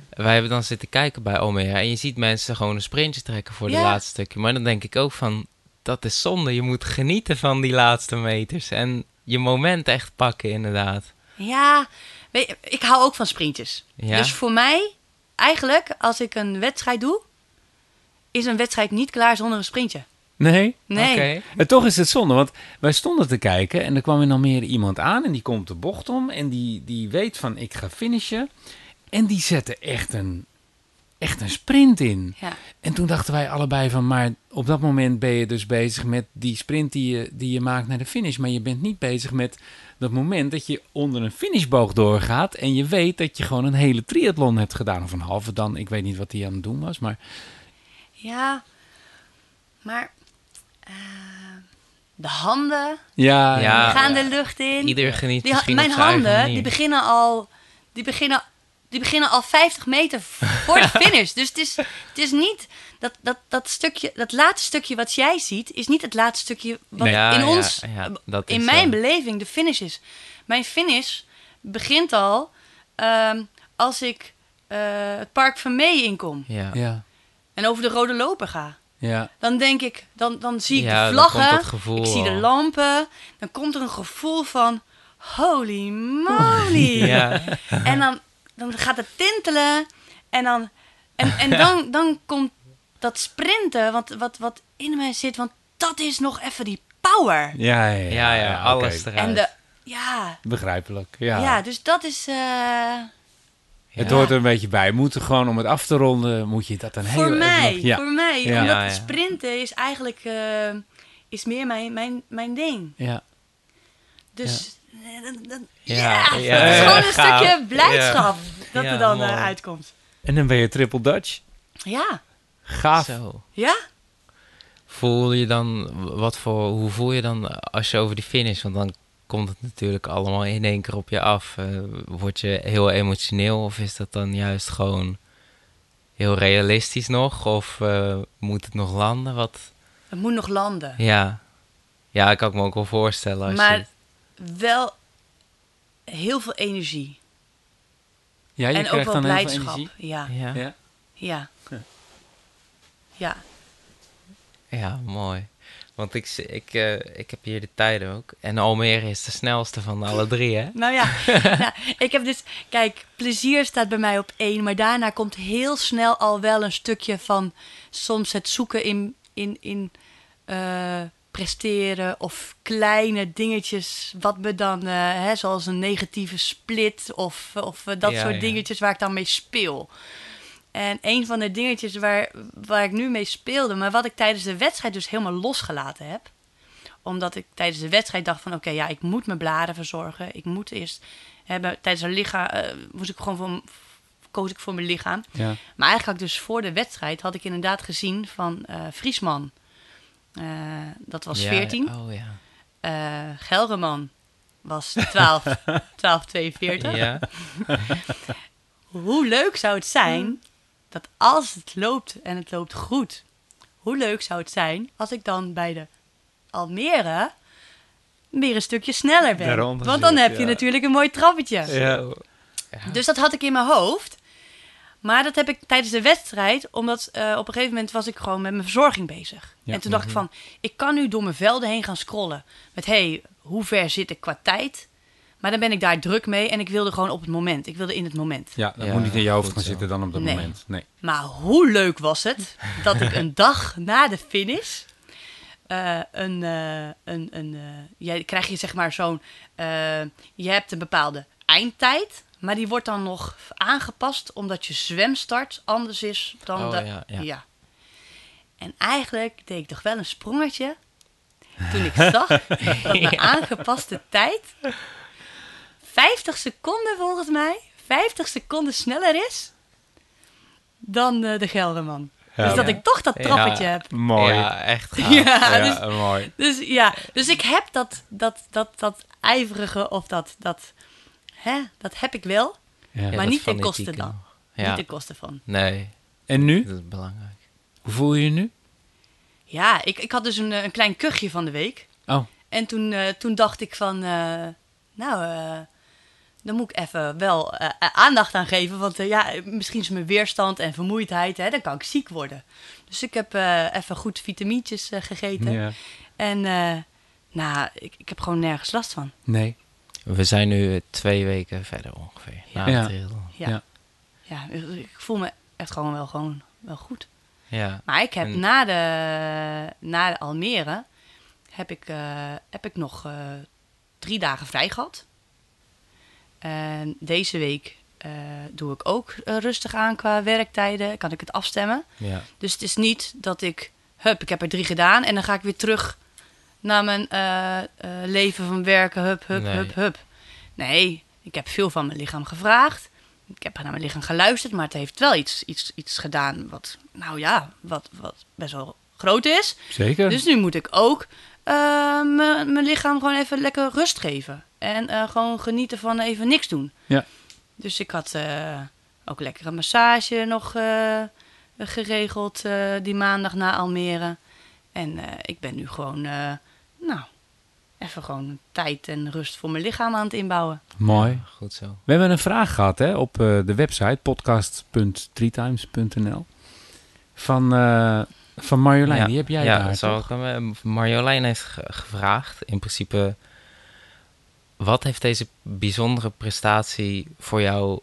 wij hebben dan zitten kijken bij Almere en je ziet mensen gewoon een sprintje trekken voor de laatste stukje. Maar dan denk ik ook van, dat is zonde. Je moet genieten van die laatste meters en je moment echt pakken inderdaad. Ja, weet ik hou ook van sprintjes. Ja? Dus voor mij, eigenlijk, als ik een wedstrijd doe, is een wedstrijd niet klaar zonder een sprintje. Nee. Nee. En toch is het zonde, want wij stonden te kijken en er kwam in Almere iemand aan en die komt de bocht om en die, die weet van ik ga finishen. En die zette echt een, echt een sprint in. Ja. En toen dachten wij allebei van, maar op dat moment ben je dus bezig met die sprint die je, die je maakt naar de finish. Maar je bent niet bezig met dat moment dat je onder een finishboog doorgaat en je weet dat je gewoon een hele triathlon hebt gedaan. Of een halve dan, ik weet niet wat hij aan het doen was, maar Ja, maar eh, de handen ja, Ja. gaan de lucht in. Ieder geniet Die mijn handen, die beginnen al, die beginnen, die beginnen al 50 meter voor de finish. dus het is, het is niet dat, dat, dat stukje, dat laatste stukje wat jij ziet, is niet het laatste stukje wat Nee, ja, in ja, ons, ja, dat in is mijn zo. beleving, de finish is. Mijn finish begint al ehm, als ik eh, het park van Mee inkom Ja. ja, en over de rode loper ga. ja. Dan denk ik, dan, dan zie ik Ja, de dan komt vlaggen, gevoel ik zie de lampen. Dan komt er een gevoel van, holy moly. Ja. En dan, dan gaat het tintelen. En dan, en, en dan, dan komt dat sprinten, wat, wat, wat in mij zit. Want dat is nog even die power. Ja, ja, Ja, ja, alles oké. eruit. En de, ja, Begrijpelijk, ja. ja. dus dat is... eh, Het Ja. hoort er een beetje bij. We moeten gewoon, om het af te ronden, moet je dat een heel voor mij, nog- ja. voor mij. Ja. Omdat Ja, ja. sprinten is eigenlijk eh, is meer mijn, mijn, mijn ding. Ja. Dus dan, dan, Ja, ja, ja, het is ja, gewoon een gaaf. stukje blijdschap dat Ja, er dan eh, uitkomt. En dan ben je triple Dutch. Ja, Gaaf. Zo. ja. Voel je dan, wat voor, hoe voel je dan als je over die finish? Want dan komt het natuurlijk allemaal in één keer op je af. Eh, word je heel emotioneel of is dat dan juist gewoon heel realistisch nog? Of eh, moet het nog landen? Wat? Het moet nog landen. Ja. Ja, ik kan me ook wel voorstellen. Als Maar je, wel heel veel energie. Ja, je en ook krijgt wel dan heel veel blijdschap. energie. Ja, ja. Ja. ja. Ja, Ja, mooi. Want ik, ik, eh, ik heb hier de tijden ook. En Almere is de snelste van alle drie, hè? nou ja. ja. Ik heb dus, kijk, plezier staat bij mij op één. Maar daarna komt heel snel al wel een stukje van soms het zoeken in, in, in eh, presteren of kleine dingetjes wat me dan, eh, hè, zoals een negatieve split of, of eh, dat Ja, soort ja. dingetjes waar ik dan mee speel. En een van de dingetjes waar, waar ik nu mee speelde, maar wat ik tijdens de wedstrijd dus helemaal losgelaten heb. Omdat ik tijdens de wedstrijd dacht van oké, ja, ik moet mijn bladen verzorgen. Ik moet eerst hebben, tijdens een lichaam, eh, moest ik gewoon voor, koos ik voor mijn lichaam. Ja. Maar eigenlijk had ik dus voor de wedstrijd had ik inderdaad gezien van eh Friesman. Eh, dat was Ja, 14. Oh ja. Eh Gelreman was 12, 1242. Ja. Hoe leuk zou het zijn dat als het loopt en het loopt goed, hoe leuk zou het zijn als ik dan bij de Almere weer een stukje sneller ben. Want dan heb je ja. natuurlijk een mooi trappetje. Dus dat had ik in mijn hoofd. Maar dat heb ik tijdens de wedstrijd, omdat eh, op een gegeven moment was ik gewoon met mijn verzorging bezig. Ja. En toen dacht ik van, ik kan nu door mijn velden heen gaan scrollen. Met, hé, hey, hoe ver zit ik qua tijd? Maar dan ben ik daar druk mee en ik wilde gewoon op het moment. Ik wilde in het moment. Ja, dat Ja, moet niet in je hoofd gaan zo. zitten dan op dat Nee. moment. Nee. Maar hoe leuk was het dat ik een dag na de finish eh, een, eh, een, een eh, jij krijg je zeg maar zo'n, eh, je hebt een bepaalde eindtijd, maar die wordt dan nog aangepast omdat je zwemstart anders is dan Oh, de, ja, ja. En eigenlijk deed ik toch wel een sprongetje toen ik zag dat mijn aangepaste tijd 50 seconden volgens mij, 50 seconden sneller is dan eh, de Gelderman. Ja. dus dat ik toch dat Ja. trappetje heb. Mooi. Ja, echt gaaf. Ja, Ja, dus- mooi. Dus ja, dus ik heb dat, dat, dat, dat ijverige of dat, dat, hè, dat heb ik wel. Ja. Maar niet ten koste dan. Ja. Niet ten koste van. Nee, En nu? dat is belangrijk. Hoe voel je je nu? Ja, ik, ik had dus een, eh, een klein kuchje van de week. Oh, En toen, eh, toen dacht ik van, eh, nou, eh, dan moet ik even wel aandacht aan geven. Want ja, misschien is mijn weerstand en vermoeidheid, hè, dan kan ik ziek worden. Dus ik heb eh, even goed vitamintjes gegeten. ja. En eh, nou, ik, ik heb gewoon nergens last van. Nee. We zijn nu twee weken verder ongeveer. Na Ja. Ja, Ja. ja. ik, voel me echt gewoon wel, gewoon wel goed. Ja. Maar ik heb En- na, de, na de Almere, heb ik, eh, heb ik nog eh, drie dagen vrij gehad. En deze week eh, doe ik ook rustig aan qua werktijden. Kan ik het afstemmen. ja. Dus het is niet dat ik, hup, ik heb er drie gedaan. En dan ga ik weer terug naar mijn eh, eh, leven van werken. Hup, hup, Nee. hup, hup. Nee, ik heb veel van mijn lichaam gevraagd. Ik heb naar mijn lichaam geluisterd, maar het heeft wel iets, iets, iets gedaan wat, nou ja, wat, wat best wel groot is. Zeker. Dus nu moet ik ook eh, mijn lichaam gewoon even lekker rust geven. En gewoon genieten van even niks doen. Ja. Dus ik had ook lekker een massage nog geregeld die maandag na Almere. En ik ben nu gewoon, nou, even gewoon tijd en rust voor mijn lichaam aan het inbouwen. Mooi. Goed zo. We hebben een vraag gehad hè, op eh, de website podcast.treetimes.nl van, eh, van Marjolein. Die heb jij ja, daar, ik hem, eh, Marjolein heeft ge- gevraagd, in principe, wat heeft deze bijzondere prestatie voor jou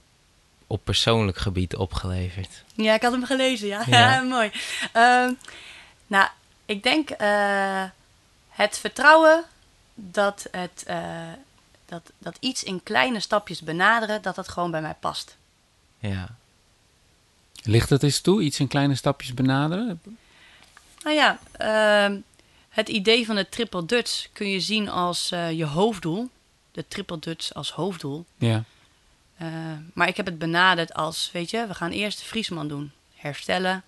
op persoonlijk gebied opgeleverd? Ja, ik had hem gelezen, ja. Ja. Mooi. Ehm, nou, ik denk eh, het vertrouwen dat, het, eh, dat, dat iets in kleine stapjes benaderen, dat dat gewoon bij mij past. Ja, Ligt het eens toe? Iets in kleine stapjes benaderen? Nou ja, ehm, het idee van de triple Dutch kun je zien als eh, je hoofddoel. De triple Dutch als hoofddoel. Ja. Eh, maar ik heb het benaderd als, weet je, we gaan eerst Friesman doen. Herstellen,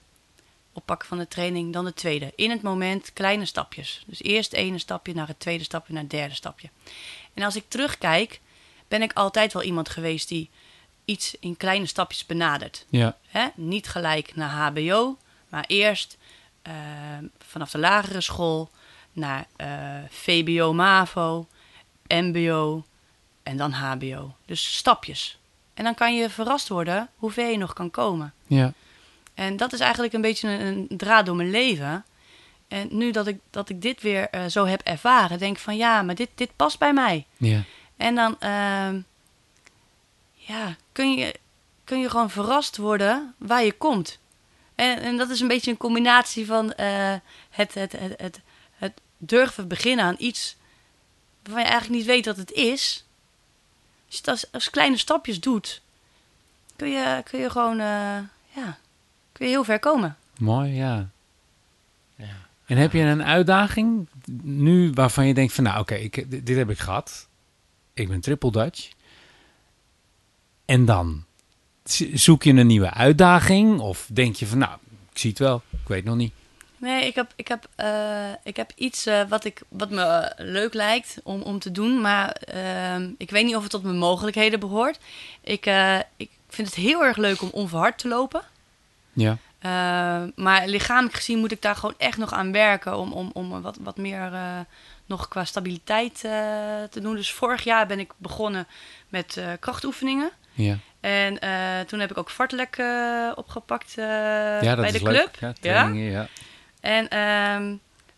oppakken van de training, dan de tweede. In het moment kleine stapjes. Dus eerst het ene stapje naar het tweede stapje, naar het derde stapje. En als ik terugkijk, ben ik altijd wel iemand geweest die iets in kleine stapjes benadert. Ja. Hè? Niet gelijk naar HBO, maar eerst eh, vanaf de lagere school naar eh, VBO, MAVO, MBO en dan HBO. Dus stapjes. En dan kan je verrast worden hoe ver je nog kan komen. Ja. En dat is eigenlijk een beetje een, een draad door mijn leven. En nu dat ik, dat ik dit weer eh, zo heb ervaren, denk ik van ja, maar dit, dit past bij mij. Ja. En dan ehm, ja, kun, je, kun je gewoon verrast worden waar je komt. En, en dat is een beetje een combinatie van eh, het, het, het, het, het durven beginnen aan iets waarvan je eigenlijk niet weet wat het is. Als je het als, als kleine stapjes doet, kun je, kun je gewoon, eh, ja, kun je heel ver komen. Mooi, ja. Ja. En heb je een uitdaging nu waarvan je denkt van nou oké, ik dit dit heb ik gehad. Ik ben triple Dutch. En dan zoek je een nieuwe uitdaging of denk je van nou, ik zie het wel, ik weet nog niet. Nee, ik heb, ik heb, eh, ik heb iets eh, wat, ik, wat me eh, leuk lijkt om, om te doen. Maar ehm, ik weet niet of het tot mijn mogelijkheden behoort. Ik, eh, ik vind het heel erg leuk om onverhard te lopen. Ja. Eh, maar lichamelijk gezien moet ik daar gewoon echt nog aan werken. Om, om, om wat, wat meer eh, nog qua stabiliteit eh, te doen. Dus vorig jaar ben ik begonnen met krachtoefeningen. Ja, En toen heb ik ook fartlek eh, opgepakt ja bij de leuk. club. Ja, Ja? trainingen, ja. En ehm,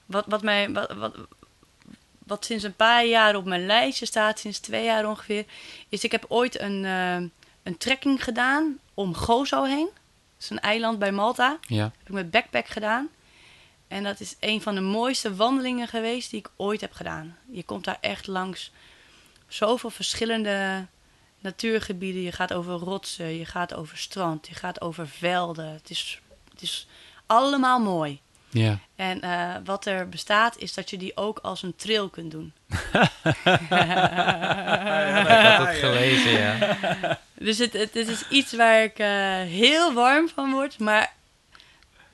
wat, wat, mij, wat, wat, wat sinds een paar jaar op mijn lijstje staat, sinds twee jaar ongeveer, is ik heb ooit een, een trekking gedaan om Gozo heen. Is een eiland bij Malta. ja. heb ik met backpack gedaan. En dat is een van de mooiste wandelingen geweest die ik ooit heb gedaan. Je komt daar echt langs zoveel verschillende natuurgebieden. Je gaat over rotsen, je gaat over strand, je gaat over velden. Het is, het is allemaal mooi. Ja. En eh, wat er bestaat is dat je die ook als een trail kunt doen. ik had het gelezen, ja. Dus het, het, het is iets waar ik eh, heel warm van word, maar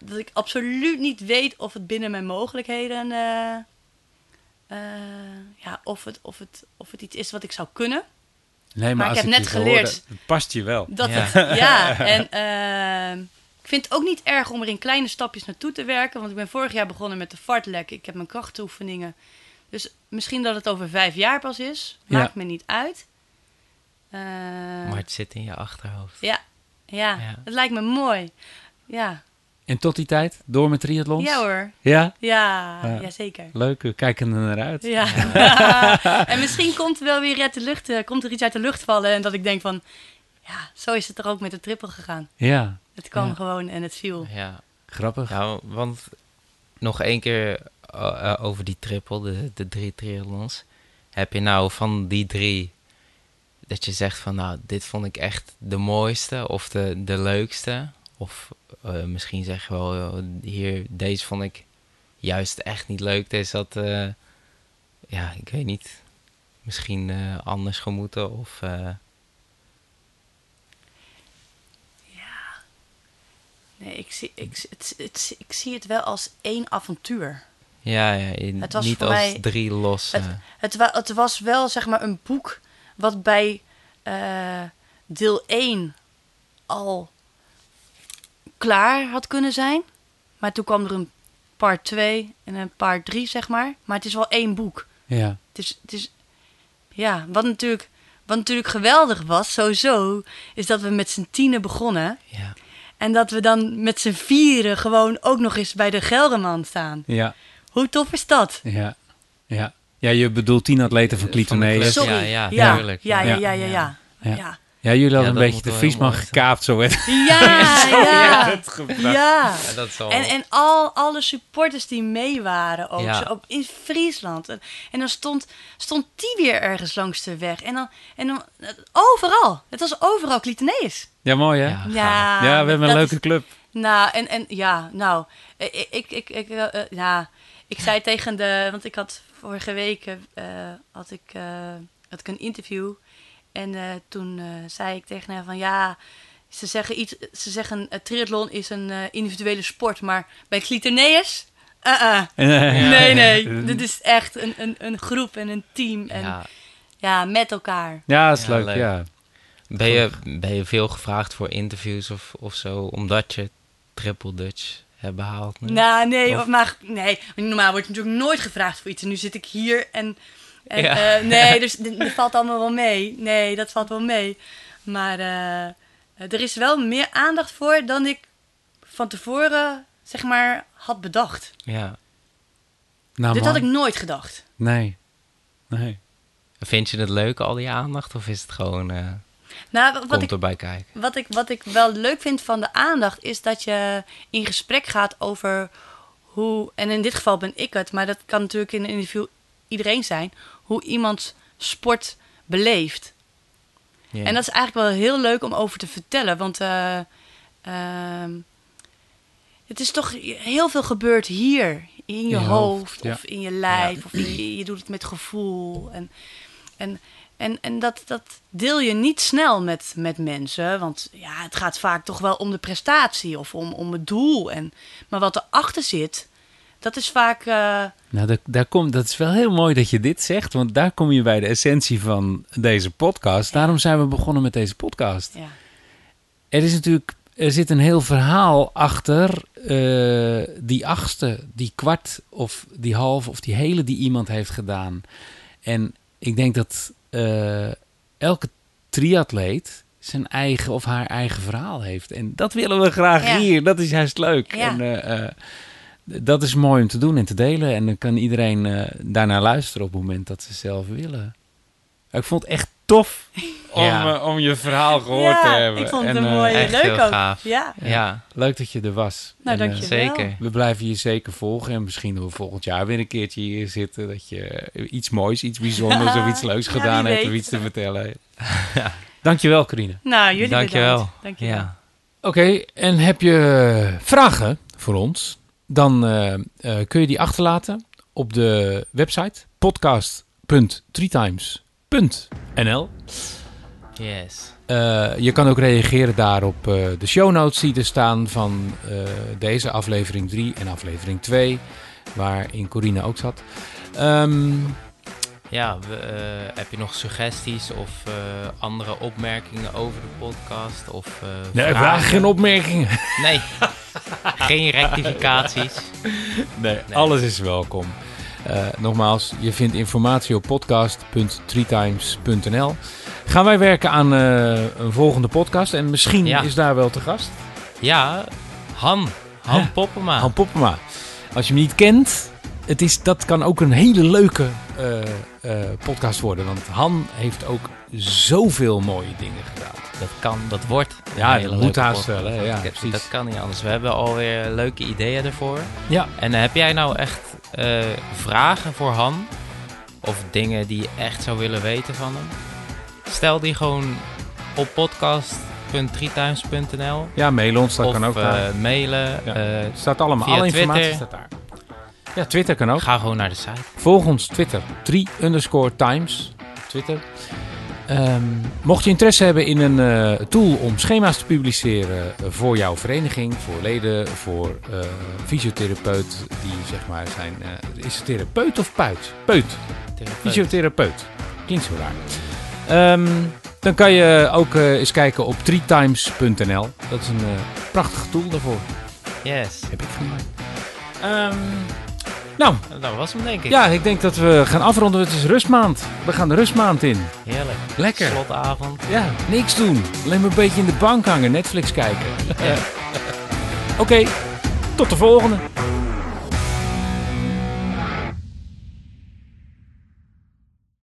dat ik absoluut niet weet of het binnen mijn mogelijkheden, eh, eh, ja, of het, of, het, of het iets is wat ik zou kunnen. Nee, maar, Maar als ik heb net geleerd- het past je wel. Dat Ja. Het, ja, en eh, ik vind het ook niet erg om er in kleine stapjes naartoe te werken, want ik ben vorig jaar begonnen met de fartlek. Ik heb mijn krachtoefeningen. Dus misschien dat het over vijf jaar pas is, Ja. maakt me niet uit. Eh, Maar het zit in je achterhoofd. Ja, ja, Ja. het lijkt me mooi. Ja, En tot die tijd, door met triathlons? ja hoor. Ja? Ja, Ja. ja. zeker. Leuk, we kijken er naar uit. Ja. en misschien komt er wel weer uit de lucht, eh, komt er iets uit de lucht vallen en dat ik denk van, ja, zo is het er ook met de triple gegaan. Ja, Het kwam Ja. gewoon en het viel. Ja, grappig. ja want nog één keer eh, eh, over die triple, de, de drie triathlons. Heb je nou van die drie dat je zegt van nou, dit vond ik echt de mooiste of de, de leukste? Of eh, misschien zeg je wel, hier, deze vond ik juist echt niet leuk. Deze had, eh, ja, ik weet niet, misschien eh, anders gemoeten of... Nee, ik zie, ik, het, het, ik zie het wel als één avontuur. ja, ja, in- Het was niet voor als mij- drie losse... Het, het, wa, het was wel zeg maar een boek wat bij eh, deel 1 al klaar had kunnen zijn. Maar toen kwam er een part 2 en een part 3, zeg maar. Maar het is wel één boek. Ja. Het is, het is ja, wat natuurlijk, wat natuurlijk geweldig was, sowieso, is dat we met z'n tienen begonnen. ja. En dat we dan met z'n vieren gewoon ook nog eens bij de Gelderman staan. Ja, Hoe tof is dat? ja, ja. Ja, je bedoelt tien atleten van Clitoneus. Sorry. Ja, ja, ja. Ja, ja, Ja. ja, ja, ja. Ja. ja. Ja, jullie hadden Ja, een beetje de Friesman gekaapt, zo werd Ja, ja. ja. Ja, dat is al... En, en al alle supporters die mee waren ook, Ja. zo op, in Friesland. En, en dan stond, stond die weer ergens langs de weg. En dan, en dan overal. Het was overal Clitoneus. Ja, mooi hè? Ja. Ja, Ja, we hebben een leuke is- club. Nou, en, en ja, nou, ik, ik, ik, ik, eh, eh, ja, ik zei tegen de, want ik had vorige week eh, had, ik, eh, had ik een interview en eh, toen eh, zei ik tegen haar van ja, ze zeggen iets, ze zeggen uh, triathlon is een eh, individuele sport, maar bij Clitoneus, uh-uh. nee, nee, dit is echt een, een, een groep en een team en ja, ja. met elkaar. Ja, dat is Ja, leuk, leuk. ja. Ben, je, ben je veel gevraagd voor interviews of, of zo, omdat je Triple Dutch hebt behaald? nu? Nou, nee, Of- maar nee, normaal wordt natuurlijk nooit gevraagd voor iets. En nu zit ik hier en, en Ja. eh, nee, dus dat valt allemaal wel mee. Nee, dat valt wel mee. Maar eh, er is wel meer aandacht voor dan ik van tevoren, zeg maar, had bedacht. Ja. Nou, Dit man. had ik nooit gedacht. Nee. Nee. Vind je het leuk, al die aandacht, of is het gewoon, eh Nou, wat komt ik, erbij kijken? wat, ik, wat ik wel leuk vind van de aandacht is dat je in gesprek gaat over hoe, en in dit geval ben ik het, maar dat kan natuurlijk in een interview iedereen zijn, hoe iemand sport beleeft. Ja. En dat is eigenlijk wel heel leuk om over te vertellen, want eh, ehm, het is toch heel veel gebeurd hier, in je, je hoofd, hoofd, ja. of in je lijf, of je, je doet het met gevoel. En, en, en, en dat, dat deel je niet snel met, met mensen, want ja, het gaat vaak toch wel om de prestatie of om, om het doel. En, maar wat erachter zit, dat is vaak. eh, Nou, daar, daar komt, dat is wel heel mooi dat je dit zegt, want daar kom je bij de essentie van deze podcast. Daarom zijn we begonnen met deze podcast. ja. Er is natuurlijk, er zit een heel verhaal achter eh, die achtste, die kwart of die half of die hele die iemand heeft gedaan. En ik denk dat eh, elke triatleet zijn eigen of haar eigen verhaal heeft. En dat willen we graag Ja. hier. Dat is juist leuk. Ja. En eh, eh, dat is mooi om te doen en te delen. En dan kan iedereen daarnaar luisteren op het moment dat ze zelf willen. Ik vond het echt tof om, Ja. eh, om je verhaal gehoord ja, te hebben. ik vond het En, een eh, mooie, echt leuk heel ook. gaaf. Ja. ja, Leuk dat je er was. Nou, En, eh, dankjewel. zeker. we blijven je zeker volgen. En misschien dat we volgend jaar weer een keertje hier zitten. Dat je iets moois, iets bijzonders of iets leuks gedaan hebt. Of iets te vertellen. Dankjewel, Corine. Nou, jullie Dankjewel. bedankt. Dankjewel. Ja. Oké, en heb je vragen voor ons? Dan eh, eh, kun je die achterlaten op de website podcast.treetimes.nl. Yes. Eh, je kan ook reageren daar op eh, de show notes die er staan van eh, deze aflevering 3 en aflevering 2, waarin Corine ook zat. Ehm, Ja, we, heb je nog suggesties of andere opmerkingen over de podcast? Of, nee, vragen? vragen geen opmerkingen. Nee, geen rectificaties. Nee, alles is welkom. Eh, nogmaals, je vindt informatie op podcast.treetimes.nl. Gaan wij werken aan eh, een volgende podcast en misschien Ja. is daar wel te gast. Ja, Han. Han Ja. Poppema. Han Poppema. Als je hem niet kent, het is, dat kan ook een hele leuke eh, podcast worden. Want Han heeft ook zoveel mooie dingen gedaan. Dat kan, dat wordt. Ja, dat moet haast wel, hè? Ja, precies. dat kan niet anders. We hebben alweer leuke ideeën ervoor. Ja, En heb jij nou echt eh, vragen voor Han? Of dingen die je echt zou willen weten van hem? Stel die gewoon op podcast.treetimes.nl ja mailen ons, dat Of kan ook. daar. mailen. Ja. eh, staat allemaal, alle informatie staat daar. Ja, Twitter kan ook. ga gewoon naar de site. Volg ons Twitter, 3 underscore times Twitter. Ehm, mocht je interesse hebben in een eh, tool om schema's te publiceren voor jouw vereniging, voor leden, voor eh fysiotherapeut die zeg maar zijn... eh, is het therapeut of puit? Peut. Therapeut. Fysiotherapeut. Klinkt zo raar. Ehm, dan kan je ook eens kijken op treetimes.nl. Dat is een prachtige tool daarvoor. Yes. Heb ik gemaakt. Ehm, nou, Dat was hem denk ik. ja, ik denk dat we gaan afronden. Het is rustmaand. We gaan de rustmaand in. Heerlijk. Lekker. Slotavond. Ja, niks doen. Alleen maar een beetje in de bank hangen, Netflix kijken. Oké, tot de volgende.